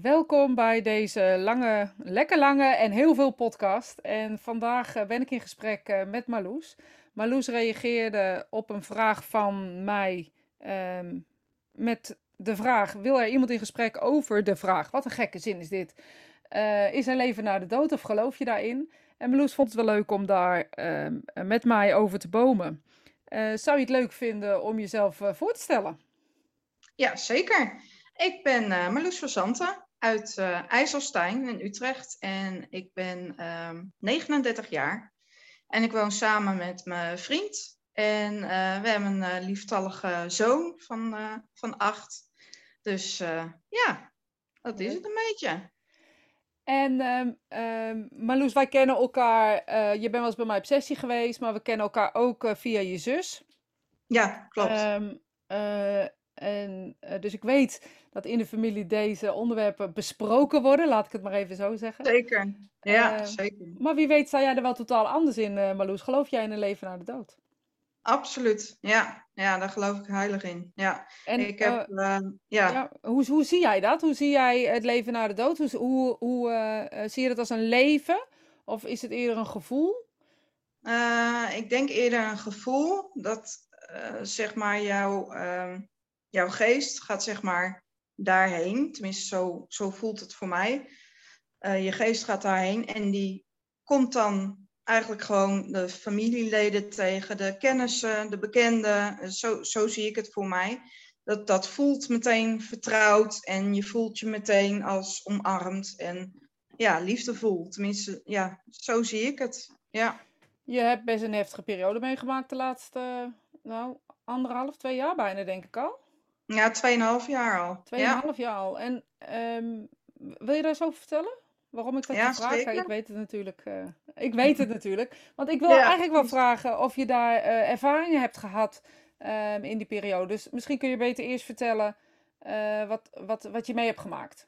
Welkom bij deze lange, lekker lange en heel veel podcast. En vandaag eh, ben ik in gesprek eh, met Marloes. Marloes reageerde op een vraag van mij ehm, met de vraag: Wil er iemand in gesprek over de vraag? Wat een gekke zin is dit. Eh, is er leven na de dood of geloof je daarin? En Marloes vond het wel leuk om daar ehm, met mij over te bomen. zou je het leuk vinden om jezelf voor te stellen? Ja, zeker. Ik ben uh, Marloes van Zanten uit uh, IJsselstein in Utrecht en ik ben 39 ehm, jaar. En ik woon samen met mijn vriend en uh, we hebben een lieftallige zoon van, van acht. Dus ja, dat is het een beetje. En um, Marloes, wij kennen elkaar, je bent wel eens bij mij op sessie geweest, maar we kennen elkaar ook via je zus. Ja, klopt. En, uh, dus ik weet dat in de familie deze onderwerpen besproken worden, laat ik het maar even zo zeggen. Zeker, ja, uh, zeker. Maar wie weet sta jij er wel totaal anders in, uh, Marloes. Geloof jij in een leven na de dood? Absoluut, ja. Ja, daar geloof ik heilig in. Ja. En ik heb, ja. ja. hoe, hoe zie jij dat? Hoe zie jij het leven na de dood? Hoe, hoe, hoe zie je dat als een leven? Of is het eerder een gevoel? ik denk eerder een gevoel dat zeg maar jouw ehm, jouw geest gaat zeg maar daarheen. Tenminste, zo, zo voelt het voor mij. Uh, je geest gaat daarheen en die komt dan eigenlijk gewoon de familieleden tegen, de kennissen, de bekenden. Zo, zo zie ik het voor mij. Dat, dat voelt meteen vertrouwd en je voelt je meteen als omarmd en ja, liefdevol. Tenminste, ja, zo zie ik het. Ja. Je hebt best een heftige periode meegemaakt de laatste, nou, anderhalf, twee jaar bijna, denk ik al. Ja, 2,5 jaar al. 2,5 ja. jaar al. En um, wil je daar eens over vertellen? Waarom ik dat ja, vraag? Zeker. ik weet het natuurlijk. Uh, ik weet het natuurlijk. Want ik wil ja. eigenlijk wel vragen of je daar uh, ervaringen hebt gehad um, in die periode. Dus misschien kun je beter eerst vertellen uh, wat, wat, wat je mee hebt gemaakt.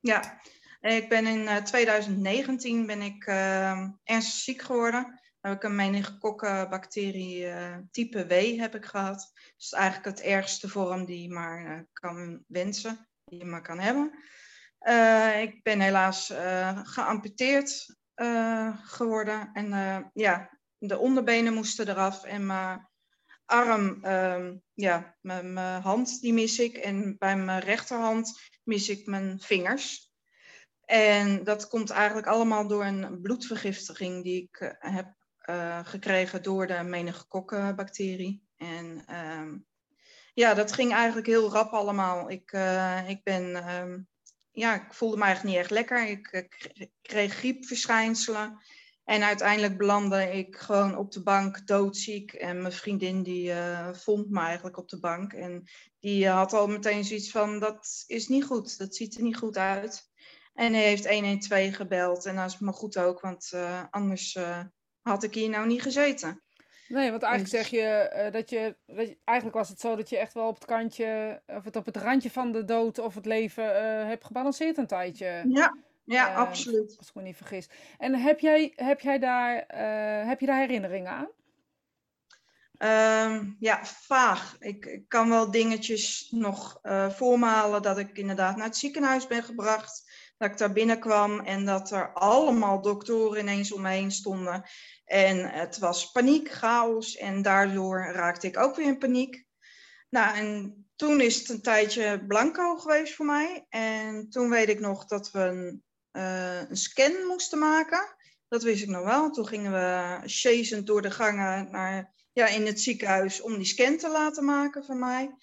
Ja, ik ben in 2019 ben ik ehm, ernstig ziek geworden heb ik een meningokokkenbacterie uh, type W heb ik gehad. Dus eigenlijk het ergste vorm die je maar uh, kan wensen, die je maar kan hebben. Uh, ik ben helaas geamputeerd geworden. En ja, de onderbenen moesten eraf en mijn arm, ehm, ja, mijn hand die mis ik. En bij mijn rechterhand mis ik mijn vingers. En dat komt eigenlijk allemaal door een bloedvergiftiging die ik heb uh, gekregen door de meningokokkenbacterie. En um, ja, dat ging eigenlijk heel rap allemaal. Ik, uh, ik ben, um, ja, ik voelde me eigenlijk niet echt lekker. Ik, ik kreeg griepverschijnselen. En uiteindelijk belandde ik gewoon op de bank doodziek. En mijn vriendin die vond me eigenlijk op de bank. En die had al meteen zoiets van, dat is niet goed. Dat ziet er niet goed uit. En hij heeft 112 gebeld. En dat is me goed ook, want anders had ik hier nou niet gezeten. Nee, want eigenlijk zeg je, uh, dat je, dat je, Eigenlijk was het zo dat je echt wel op het kantje. of het op het randje van de dood of het leven uh, hebt gebalanceerd een tijdje. Ja, ja, uh, absoluut. Als ik me niet vergis. En heb jij, heb jij daar, heb je daar herinneringen aan? Um, ja, vaag. Ik, ik, kan wel dingetjes nog voormalen dat ik inderdaad naar het ziekenhuis ben gebracht dat ik daar binnenkwam en dat er allemaal doktoren ineens om me heen stonden. En het was paniek, chaos en daardoor raakte ik ook weer in paniek. Nou, en toen is het een tijdje blanco geweest voor mij. En toen weet ik nog dat we een, uh, een scan moesten maken. Dat wist ik nog wel. Toen gingen we chasend door de gangen naar, ja, in het ziekenhuis om die scan te laten maken van mij.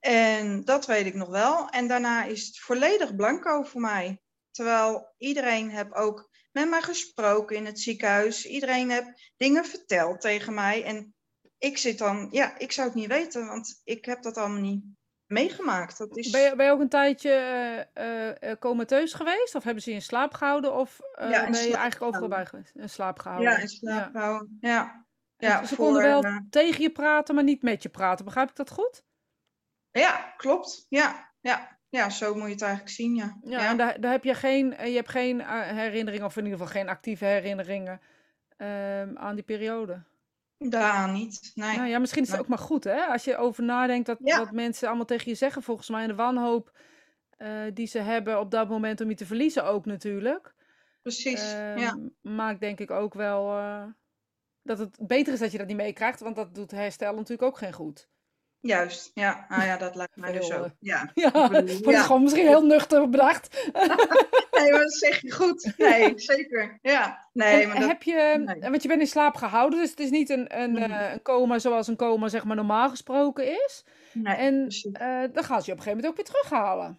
En dat weet ik nog wel. En daarna is het volledig blanco voor mij. Terwijl iedereen heb ook met mij gesproken in het ziekenhuis. Iedereen heeft dingen verteld tegen mij. En ik zit dan, ja, ik zou het niet weten, want ik heb dat allemaal niet meegemaakt. Dat is... ben, je, ben je ook een tijdje uh, uh, comateus geweest? Of hebben ze je in slaap gehouden? Of uh, ja, ben je eigenlijk overal bij geweest? In slaap gehouden? Ja, in slaap gehouden, ja. ja. ze konden wel tegen je praten, maar niet met je praten. Begrijp ik dat goed? Ja, klopt. Ja, ja. Ja, zo moet je het eigenlijk zien, ja. Ja, en daar, daar heb je geen, eh, je hebt geen eh, herinneringen, of in ieder geval geen actieve herinneringen um, aan die periode. Daar niet, nee. Nou ja, misschien is het ook maar goed, hè? Als je over nadenkt dat, ja. wat mensen allemaal tegen je zeggen, volgens mij in de wanhoop. die ze hebben op dat moment om je te verliezen ook natuurlijk. Precies, Ehm, ja. maakt denk ik ook wel eh, dat het beter is dat je dat niet meekrijgt, want dat doet herstel natuurlijk ook geen goed. Juist, ja. Nou ja, dat lijkt mij dus ook. eh, Ja. Ja, gewoon misschien heel nuchter bedacht. Nee, maar dat zeg je goed. Nee, zeker. Ja. Nee, En maar dat... heb je, nee. want je bent in slaap gehouden, dus het is niet een, een, Mhm. eh, een coma zoals een coma zeg maar normaal gesproken is. Nee, En eh, dan gaan ze je op een gegeven moment ook weer terughalen.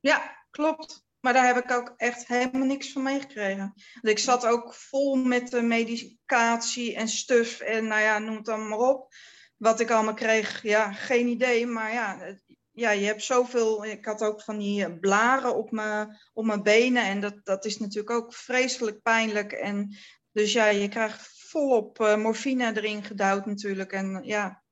Ja, klopt. Maar daar heb ik ook echt helemaal niks van meegekregen. Want ik zat ook vol met de medicatie en stuf en nou ja, noem het dan maar op. Wat ik allemaal kreeg, ja, geen idee. Maar ja, het- ja je hebt zoveel. Ik had ook van die eh, blaren op mijn, op mijn benen. En dat, dat is natuurlijk ook vreselijk pijnlijk. En dus ja, je krijgt volop eh, morfine erin gedouwd natuurlijk. En ja,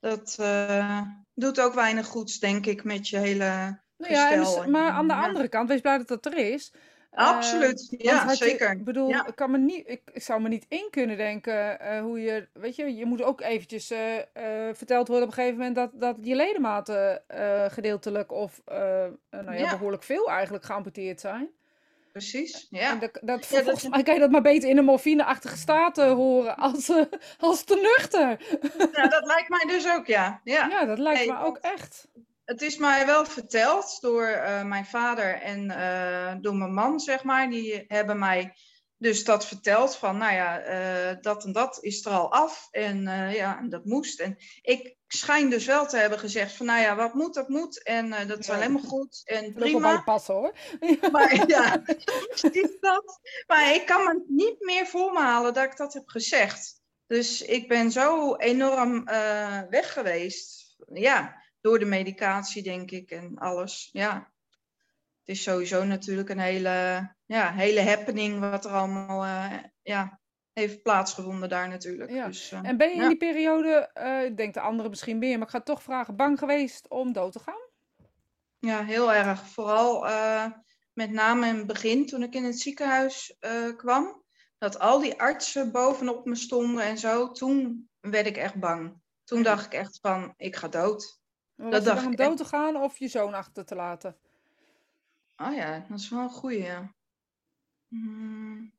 dat eh, doet ook weinig goeds, denk ik, met je hele Nou ja, en dus- maar aan de Ja. andere kant, wees blij dat dat er is. Absoluut, Eh, ja, zeker. Ik bedoel, Ja. ik, kan me niet, ik, ik zou me niet in kunnen denken eh, hoe je, weet je, je moet ook eventjes eh, eh, verteld worden op een gegeven moment dat, dat je ledematen gedeeltelijk of nou ja, Ja. behoorlijk veel eigenlijk geamputeerd zijn. Precies, ja. En dat, dat, Ja, volgens mij kan je dat maar beter in een morfineachtige staat horen als, als te nuchter. ja, dat lijkt mij dus ook, ja. ja. Ja, dat lijkt me ook echt. Het is mij wel verteld door eh, mijn vader en eh, door mijn man, zeg maar. Die hebben mij dus dat verteld van, nou ja, eh, dat en dat is er al af. En ja, en dat moest. En ik schijn dus wel te hebben gezegd van, nou ja, wat moet, dat moet. En dat is Ja. alleen maar goed en Dat prima. passen hoor. Maar ja, dat. Maar ik kan me niet meer voor me halen dat ik dat heb gezegd. Dus ik ben zo enorm weg geweest. Ja, door de medicatie, denk ik, en alles. Ja. Het is sowieso natuurlijk een hele, ja, hele happening wat er allemaal eh, ja, heeft plaatsgevonden daar natuurlijk. Ja. Dus, eh, En ben je in ja. die periode, eh, ik denk de anderen misschien meer, maar ik ga toch vragen, bang geweest om dood te gaan? Ja, heel erg. Vooral met name in het begin, toen ik in het ziekenhuis kwam, dat al die artsen bovenop me stonden en zo. Toen werd ik echt bang. Toen dacht ik echt van, ik ga dood. Dat dacht om dood te gaan of je zoon achter te laten? Oh ja, dat is wel een goeie. ja. Hmm.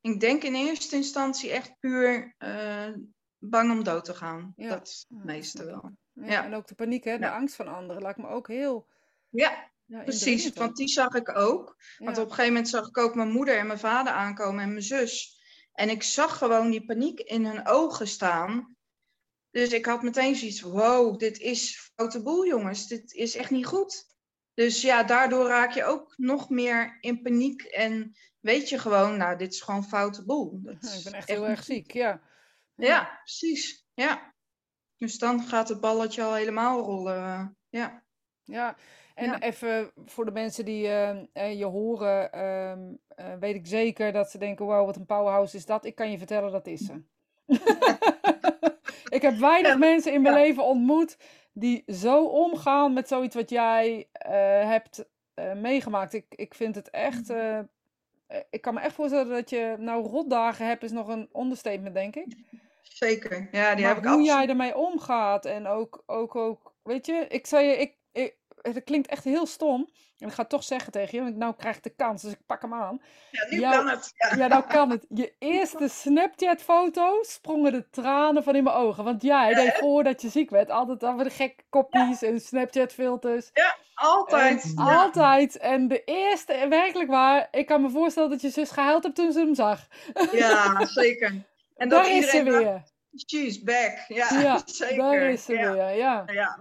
Ik denk in eerste instantie echt puur eh, bang om dood te gaan. Ja. Dat is het meeste wel. Ja, Ja. En ook de paniek, hè? de angst van anderen, lijkt me ook heel Ja, ja, precies. Want die zag ik ook. Want op een gegeven moment zag ik ook mijn moeder en mijn vader aankomen en mijn zus. En ik zag gewoon die paniek in hun ogen staan. Dus ik had meteen zoiets van, wow, dit is foute boel jongens. Dit is echt niet goed. Dus ja, daardoor raak je ook nog meer in paniek. En weet je gewoon, nou, dit is gewoon foute boel. Dat Ja, ik ben echt heel erg ziek, ja. Ja, precies. Ja. Dus dan gaat het balletje al helemaal rollen. Ja. Ja, en Ja. even voor de mensen die eh, eh, je horen, ehm, eh, weet ik zeker dat ze denken, wow, wat een powerhouse is dat. Ik kan je vertellen, dat is ze. ik heb weinig mensen in mijn ja. leven ontmoet die zo omgaan met zoiets wat jij eh, hebt eh, meegemaakt. Ik, ik vind het echt, Mhm. eh, ik kan me echt voorstellen dat je nou rotdagen hebt, is nog een understatement, denk ik. Zeker. Ja, die Maar heb ik hoe jij ermee omgaat en ook, ook, ook, weet je, ik zei je, ik, het klinkt echt heel stom. En ik ga het toch zeggen tegen je, want nou krijg ik de kans, dus ik pak hem aan. Ja, nu kan het. Ja. Ja, nou kan het. Je eerste Snapchat-foto sprongen de tranen van in mijn ogen. Want jij deed voordat je ziek werd altijd over de gekke koppies en Snapchat-filters. Altijd. En Ja. altijd. En de eerste, en werkelijk waar, ik kan me voorstellen dat je zus gehuild hebt toen ze hem zag. Ja, zeker. En dat Daar is ze weer. she's back. Ja, Ja, zeker. daar is ze ja. weer, ja. Ja.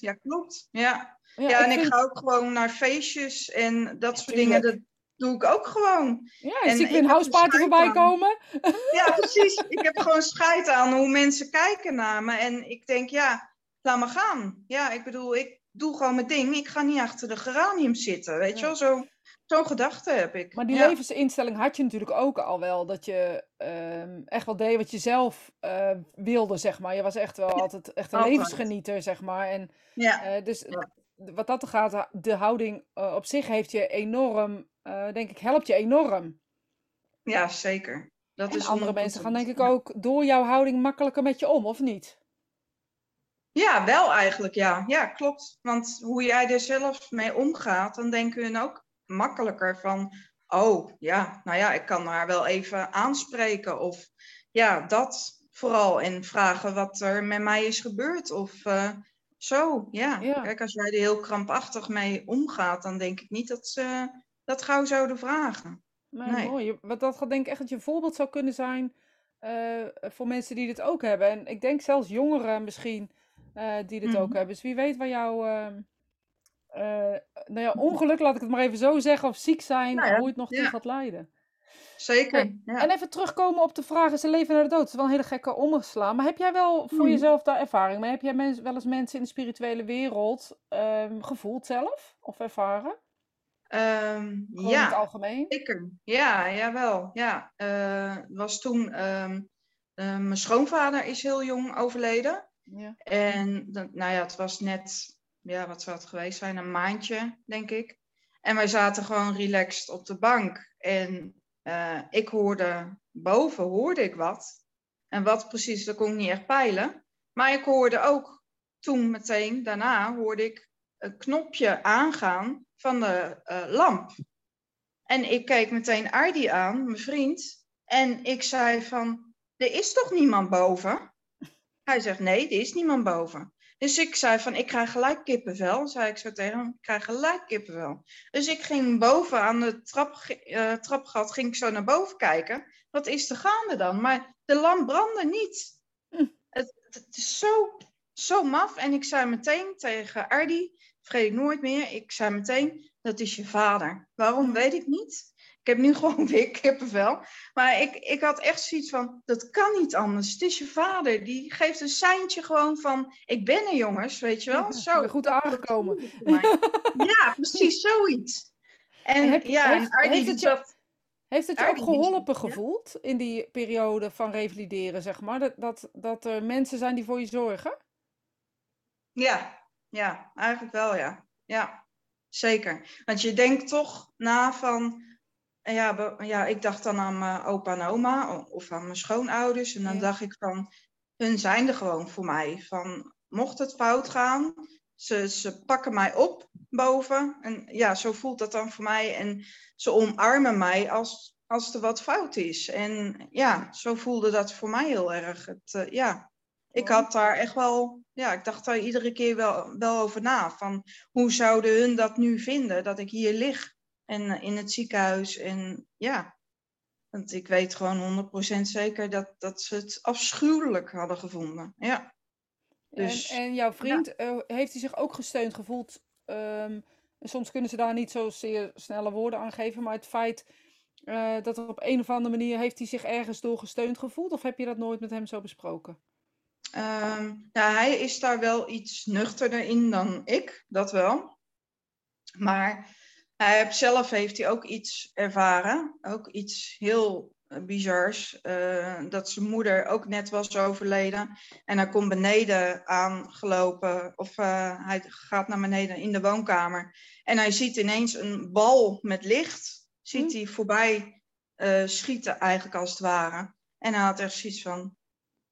Ja, klopt. Ja, Ja, en ik vind- ga ook gewoon naar feestjes en dat soort dingen. Dat doe ik ook gewoon. Ja, En zie ik ik weer een heb house party scheid voorbij aan. komen. Ja, precies. ik heb gewoon scheid aan hoe mensen kijken naar me. En ik denk, ja, laat maar gaan. Ja, ik bedoel, ik doe gewoon mijn ding. Ik ga niet achter de geranium zitten. Weet je wel, zo, zo'n gedachte heb ik. Maar die ja. levensinstelling had je natuurlijk ook al wel. Dat je ehm, echt wel deed wat je zelf eh, wilde, zeg maar. Je was echt wel altijd echt een altijd. levensgenieter, zeg maar. En Ja, eh, dus Ja. Wat dat gaat, de houding eh, op zich heeft je enorm, eh, denk ik, helpt je enorm. ja, zeker. Dat En is andere mensen gaan denk ik 100%. ook door jouw houding makkelijker met je om, of niet? Ja, wel eigenlijk, ja. Ja, klopt. Want hoe jij er zelf mee omgaat, dan denken hun ook makkelijker van, oh ja, nou ja, ik kan haar wel even aanspreken. Of ja, dat vooral. En vragen wat er met mij is gebeurd. Of uh, zo, ja. Ja. Kijk, als jij er heel krampachtig mee omgaat, dan denk ik niet dat ze dat gauw zouden vragen. Nee, Nee. mooi. Want dat denk ik echt dat je een voorbeeld zou kunnen zijn eh, voor mensen die dit ook hebben. En ik denk zelfs jongeren misschien eh, die dit ook Mhm. hebben. Dus wie weet waar jouw ehm, eh, nou ja, ongeluk, laat ik het maar even zo zeggen, of ziek zijn, Nou ja, hoe het nog toe ja. gaat leiden. Zeker. Hey, ja. En even terugkomen op de vraag, is er leven naar de dood? Dat is wel een hele gekke omslaan. Maar heb jij wel voor Hmm. jezelf daar ervaring mee? Heb jij mens, wel eens mensen in de spirituele wereld ehm, gevoeld zelf? Of ervaren? Ehm, Gewoon in het ja, algemeen? zeker. Ja, jawel. Ja, Eh, het was toen, ehm, eh, mijn schoonvader is heel jong overleden. Ja. En nou ja, het was net, ja, wat zou het geweest zijn? Een maandje, denk ik. En wij zaten gewoon relaxed op de bank. En eh, ik hoorde, boven hoorde ik wat. En wat precies, dat kon ik niet echt peilen. Maar ik hoorde ook toen meteen, daarna hoorde ik een knopje aangaan van de eh, lamp. En ik keek meteen Ardi aan, mijn vriend. En ik zei van, er is toch niemand boven? Hij zegt, nee, er is niemand boven. Dus ik zei van, ik krijg gelijk kippenvel. Zei ik zo tegen hem, ik krijg gelijk kippenvel. Dus ik ging boven aan de trap, eh, trapgat, ging ik zo naar boven kijken. Wat is er gaande dan? Maar de lamp brandde niet. Hm. Het, het is zo, zo maf. En ik zei meteen tegen Ardi, vergeet ik nooit meer, ik zei meteen, dat is je vader. Waarom, weet ik niet. Ik heb nu gewoon weer kippenvel. Maar ik, ik had echt zoiets van, dat kan niet anders. Het is je vader. Die geeft een seintje gewoon van, ik ben er jongens, weet je wel. Zo. goed aangekomen. Ja, precies, zoiets. En Heb- ja, heeft- en het je- zat... Heeft het je ook geholpen ja. gevoeld in die periode van revalideren, zeg maar? Dat, dat, dat er mensen zijn die voor je zorgen? Ja, ja, eigenlijk wel, ja. Ja, zeker. Want je denkt toch na van... Ja, be- ja, ik dacht dan aan mijn opa en oma of aan mijn schoonouders. En dan Ja. dacht ik van, hun zijn er gewoon voor mij. Van, mocht het fout gaan, ze, ze pakken mij op boven. En ja, zo voelt dat dan voor mij. En ze omarmen mij als, als er wat fout is. En ja, zo voelde dat voor mij heel erg. Het, eh, ja, ik had daar echt wel, ja, ik dacht daar iedere keer wel, wel over na. Van hoe zouden hun dat nu vinden, dat ik hier lig en eh, in het ziekenhuis. En ja, want ik weet gewoon 100% zeker dat, dat ze het afschuwelijk hadden gevonden. Ja, Dus, en, en jouw vriend, eh, heeft hij zich ook gesteund gevoeld? Ehm, soms kunnen ze daar niet zozeer snelle woorden aan geven, maar het feit eh, dat er op een of andere manier heeft hij zich ergens door gesteund gevoeld? Of heb je dat nooit met hem zo besproken? Ehm, nou, hij is daar wel iets nuchterder in dan ik, dat wel. Maar hij heeft, zelf heeft hij ook iets ervaren, ook iets heel eh, bizars. eh, dat zijn moeder ook net was overleden. En hij komt beneden aangelopen, of eh, hij gaat naar beneden in de woonkamer. En hij ziet ineens een bal met licht, ziet Hm. hij voorbij schieten eigenlijk als het ware. En hij had echt zoiets van,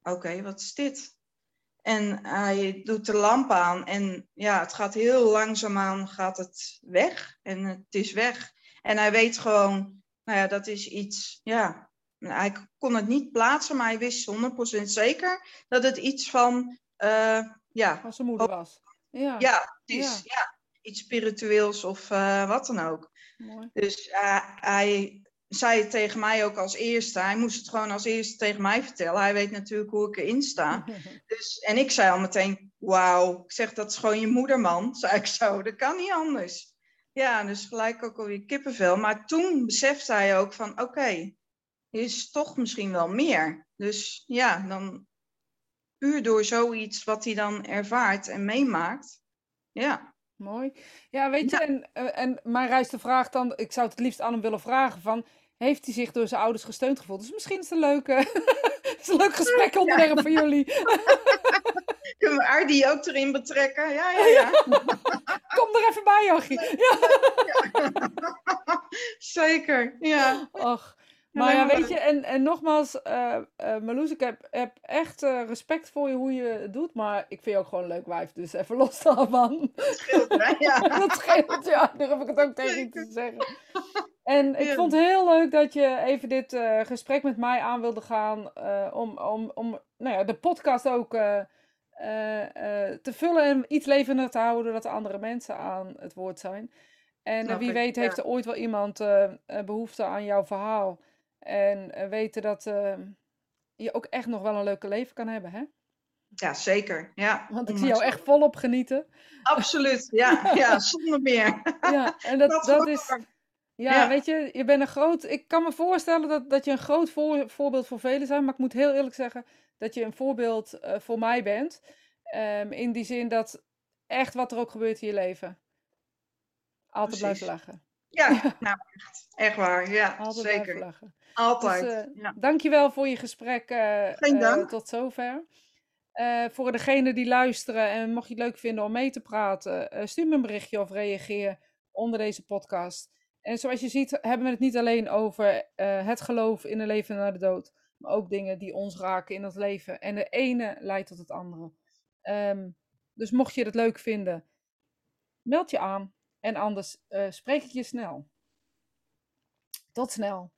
oké, wat is dit? En hij doet de lamp aan en ja, het gaat heel langzaamaan gaat het weg en het is weg. En hij weet gewoon, nou ja, dat is iets, ja, hij kon het niet plaatsen, maar hij wist 100% zeker dat het iets van, eh, ja, Als zijn moeder was. Ja, ja, het is, ja. iets spiritueels of eh, wat dan ook. mooi. Dus eh, hij zei het tegen mij ook als eerste. Hij moest het gewoon als eerste tegen mij vertellen. Hij weet natuurlijk hoe ik erin sta. Dus, en ik zei al meteen, wauw. Ik zeg, dat is gewoon je moeder, man. Zei ik zo, dat kan niet anders. Ja, dus gelijk ook alweer kippenvel. Maar toen besefte hij ook van, oké, er is toch misschien wel meer. Dus ja, dan puur door zoiets wat hij dan ervaart en meemaakt. Ja, Mooi. Ja, weet je, Ja. en, eh, en mij rijst de vraag dan, ik zou het het liefst aan hem willen vragen van, heeft hij zich door zijn ouders gesteund gevoeld? Dus misschien is het een leuke, het is een leuk gesprekonderwerp voor jullie. kunnen we Ardi ook erin betrekken? Ja, ja, ja. Kom er even bij, Jochie. Ja. Zeker, ja. Och, Maar ja, weet je, en, en nogmaals, Marloes, ik heb, heb echt eh, respect voor je hoe je het doet, maar ik vind je ook gewoon een leuk wijf, dus even los daarvan. Dat scheelt, hè? Ja. Dat scheelt, ja, daar heb ik het ook tegen je te zeggen. En ik Ja. vond het heel leuk dat je even dit eh, gesprek met mij aan wilde gaan, eh, om, om, om nou ja, de podcast ook eh, te vullen en iets levendig te houden, dat er andere mensen aan het woord zijn. En wie weet heeft er ooit wel iemand eh, eh, behoefte aan jouw verhaal. En weten dat je ook echt nog wel een leuke leven kan hebben, hè? Ja, zeker. Ja. Want ik zie jou echt volop genieten. Absoluut, ja. Ja, zonder meer. Ja, en dat, Dat dat is. Ja, Ja. weet je, je bent een groot... Ik kan me voorstellen dat, dat je een groot voor, voorbeeld voor velen zijn. Maar ik moet heel eerlijk zeggen dat je een voorbeeld eh, voor mij bent. Ehm, in die zin dat echt wat er ook gebeurt in je leven. Altijd blijven Precies. lachen. Ja, nou echt. Echt waar. Ja, Altijd blijven zeker. lachen. Altijd. Dus, eh, ja. Dankjewel voor je gesprek eh, Geen eh, dank. tot zover. Eh, voor degenen die luisteren en mocht je het leuk vinden om mee te praten, eh, stuur me een berichtje of reageer onder deze podcast. En zoals je ziet hebben we het niet alleen over eh, het geloof in een leven na de dood, maar ook dingen die ons raken in het leven. En de ene leidt tot het andere. Ehm, dus mocht je het leuk vinden, meld je aan. En anders eh, spreek ik je snel. Tot snel.